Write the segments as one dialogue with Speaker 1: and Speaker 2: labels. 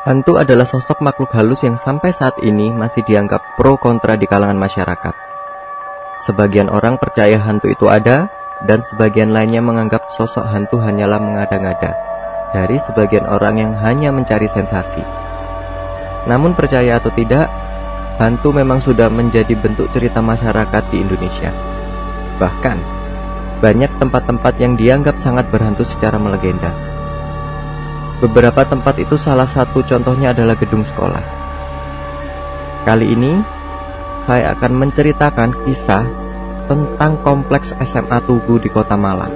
Speaker 1: Hantu adalah sosok makhluk halus yang sampai saat ini masih dianggap pro kontra di kalangan masyarakat. Sebagian orang percaya hantu itu ada, dan sebagian lainnya menganggap sosok hantu hanyalah mengada-ngada dari sebagian orang yang hanya mencari sensasi. Namun percaya atau tidak, hantu memang sudah menjadi bentuk cerita masyarakat di Indonesia. Bahkan, banyak tempat-tempat yang dianggap sangat berhantu secara melegenda. Beberapa tempat itu salah satu contohnya adalah gedung sekolah. Kali ini, saya akan menceritakan kisah tentang kompleks SMA Tugu di kota Malang.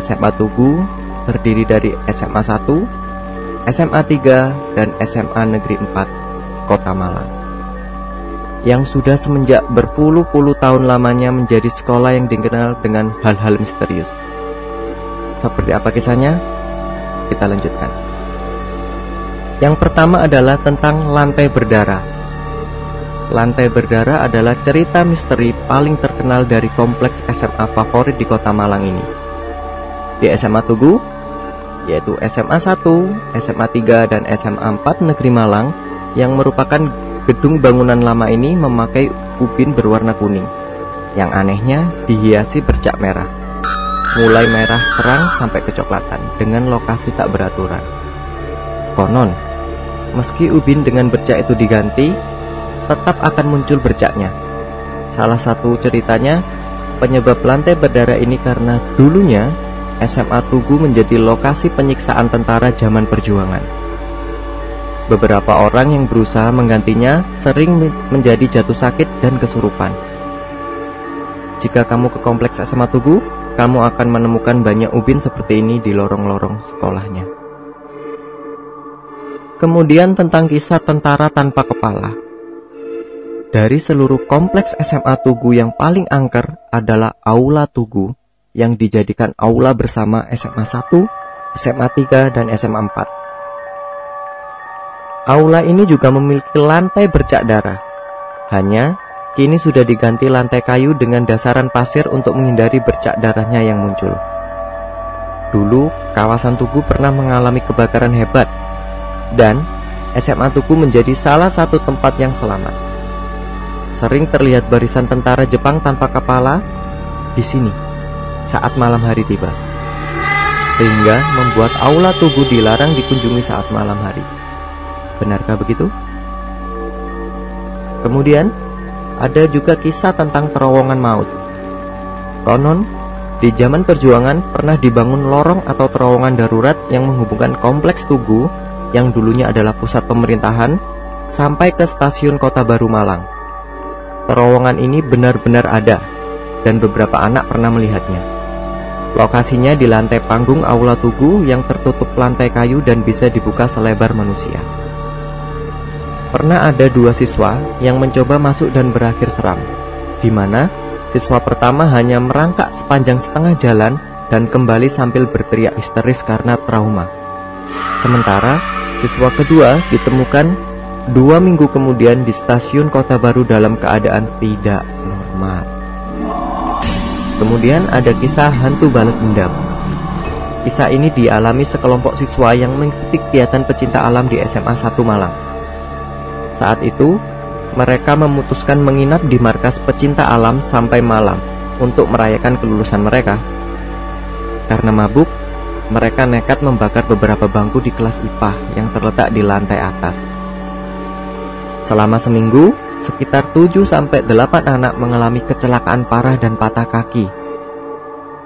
Speaker 1: SMA Tugu terdiri dari SMA 1, SMA 3, dan SMA Negeri 4, Kota Malang. Yang sudah semenjak berpuluh-puluh tahun lamanya menjadi sekolah yang dikenal dengan hal-hal misterius. Seperti apa kisahnya? Kita lanjutkan. Yang pertama adalah tentang lantai berdarah. Lantai berdarah adalah cerita misteri paling terkenal dari kompleks SMA favorit di kota Malang ini. Di SMA Tugu, yaitu SMA 1, SMA 3, dan SMA 4 Negeri Malang yang merupakan gedung bangunan lama ini memakai ubin berwarna kuning. Yang anehnya dihiasi bercak merah mulai merah terang sampai kecoklatan dengan lokasi tak beraturan. Konon, meski ubin dengan bercak itu diganti, tetap akan muncul bercaknya. Salah satu ceritanya, penyebab lantai berdarah ini karena dulunya SMA Tugu menjadi lokasi penyiksaan tentara zaman perjuangan. Beberapa orang yang berusaha menggantinya sering menjadi jatuh sakit dan kesurupan. Jika kamu ke kompleks SMA Tugu, kamu akan menemukan banyak ubin seperti ini di lorong-lorong sekolahnya. Kemudian tentang kisah tentara tanpa kepala. Dari seluruh kompleks SMA Tugu yang paling angker adalah Aula Tugu yang dijadikan aula bersama SMA 1, SMA 3, dan SMA 4. Aula ini juga memiliki lantai bercak darah. Hanya Kini sudah diganti lantai kayu dengan dasaran pasir untuk menghindari bercak darahnya yang muncul. Dulu, kawasan Tugu pernah mengalami kebakaran hebat, dan SMA Tugu menjadi salah satu tempat yang selamat. Sering terlihat barisan tentara Jepang tanpa kepala di sini saat malam hari tiba, sehingga membuat aula Tugu dilarang dikunjungi saat malam hari. Benarkah begitu? Kemudian, ada juga kisah tentang terowongan maut. Konon, di zaman perjuangan pernah dibangun lorong atau terowongan darurat yang menghubungkan kompleks Tugu yang dulunya adalah pusat pemerintahan sampai ke stasiun Kota Baru Malang. Terowongan ini benar-benar ada dan beberapa anak pernah melihatnya. Lokasinya di lantai panggung Aula Tugu yang tertutup lantai kayu dan bisa dibuka selebar manusia. Pernah ada dua siswa yang mencoba masuk dan berakhir seram, di mana siswa pertama hanya merangkak sepanjang setengah jalan dan kembali sambil berteriak histeris karena trauma. Sementara siswa kedua ditemukan dua minggu kemudian di stasiun Kota Baru dalam keadaan tidak normal. Kemudian ada kisah hantu balas dendam. Kisah ini dialami sekelompok siswa yang mengikuti kegiatan pecinta alam di SMA 1 Malang. Saat itu, mereka memutuskan menginap di markas pecinta alam sampai malam untuk merayakan kelulusan mereka. Karena mabuk, mereka nekat membakar beberapa bangku di kelas IPA yang terletak di lantai atas. Selama seminggu, sekitar 7-8 anak mengalami kecelakaan parah dan patah kaki.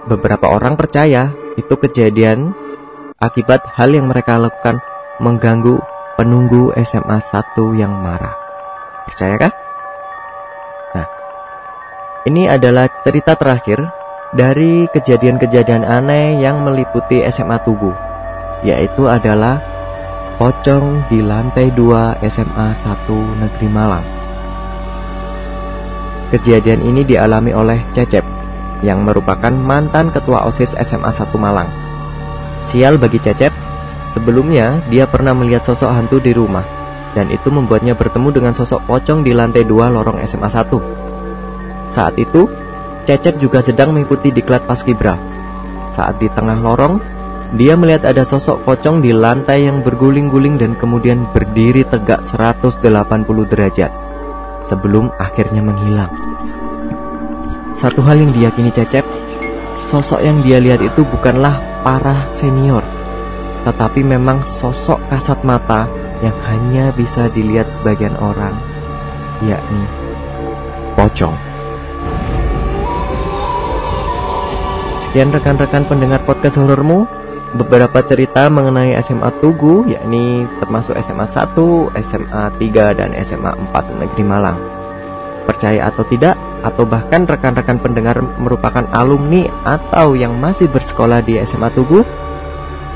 Speaker 1: Beberapa orang percaya itu kejadian akibat hal yang mereka lakukan mengganggu penunggu SMA 1 yang marah. Percayakah? Nah, ini adalah cerita terakhir dari kejadian-kejadian aneh yang meliputi SMA Tugu, yaitu adalah pocong di lantai 2 SMA 1 Negeri Malang. Kejadian ini dialami oleh Cecep, yang merupakan mantan ketua OSIS SMA 1 Malang. Sial bagi Cecep, Sebelumnya, dia pernah melihat sosok hantu di rumah, dan itu membuatnya bertemu dengan sosok pocong di lantai dua lorong SMA 1. Saat itu, Cecep juga sedang mengikuti diklat paskibra. Saat di tengah lorong, Dia melihat ada sosok pocong di lantai yang berguling-guling dan kemudian berdiri tegak 180 derajat sebelum akhirnya menghilang. Satu hal yang diyakini Cecep, sosok yang dia lihat itu bukanlah para senior, tetapi memang sosok kasat mata yang hanya bisa dilihat sebagian orang, yakni pocong. Sekian rekan-rekan pendengar podcast horormu beberapa cerita mengenai SMA Tugu yakni termasuk SMA 1, SMA 3 dan SMA 4 Negeri Malang. Percaya atau tidak atau bahkan rekan-rekan pendengar merupakan alumni atau yang masih bersekolah di SMA Tugu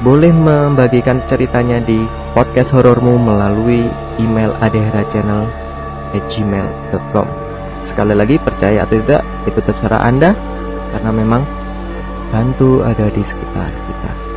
Speaker 1: boleh membagikan ceritanya di podcast horormu melalui email adehrachannel@gmail.com. Sekali lagi percaya atau tidak itu terserah Anda karena memang hantu ada di sekitar kita.